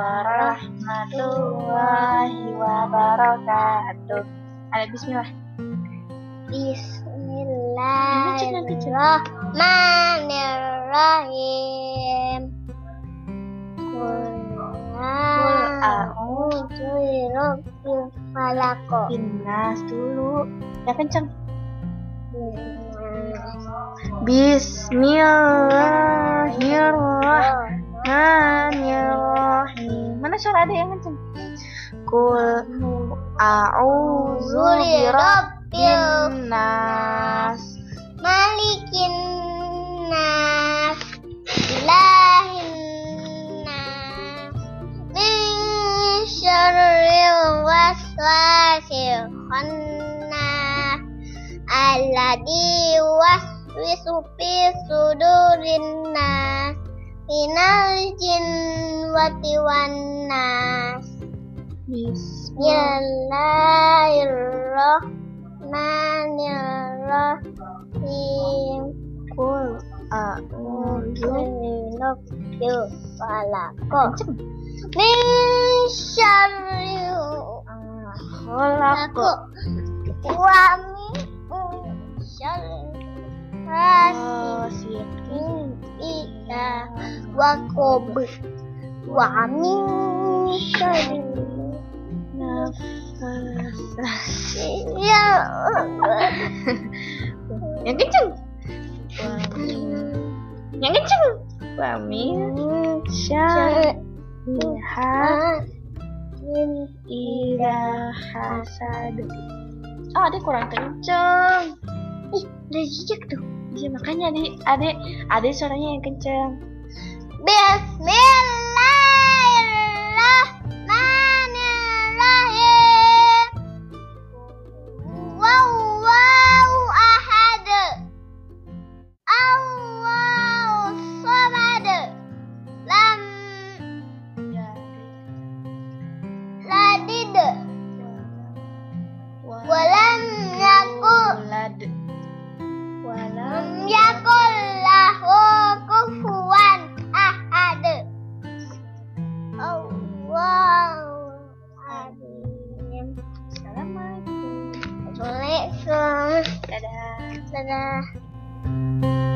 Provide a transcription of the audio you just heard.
warahmatullahi wabarakatuh. Ada bismillah. Bismillahirrahmanirrahim. Kul. Innas dulu. Ya kenceng. Bismillahirrahmanirrahim. Suara ada yang kenceng? Kul a'udzu birabbin nas. Malikin nas Ilahin nas Min syarril waswasil khannas Alladhi waswisu fi sudurin nas Minal jinnati wan nas Bismillahirrahmanirrahim Kul a'udzu Birabbil falaq Min syarril khalaq. Wa min syarril Qasid. Hasikin Ida Nafas. Ya Yang kenceng. Yang kenceng. Wa min syarriha ila hasad. Oh, ada kurang kenceng. Ih, udah jejak tuh Iya, makanya adik, adik, adik suaranya yang kenceng. Bismillahirrahmanirrahim. 拜拜，拜。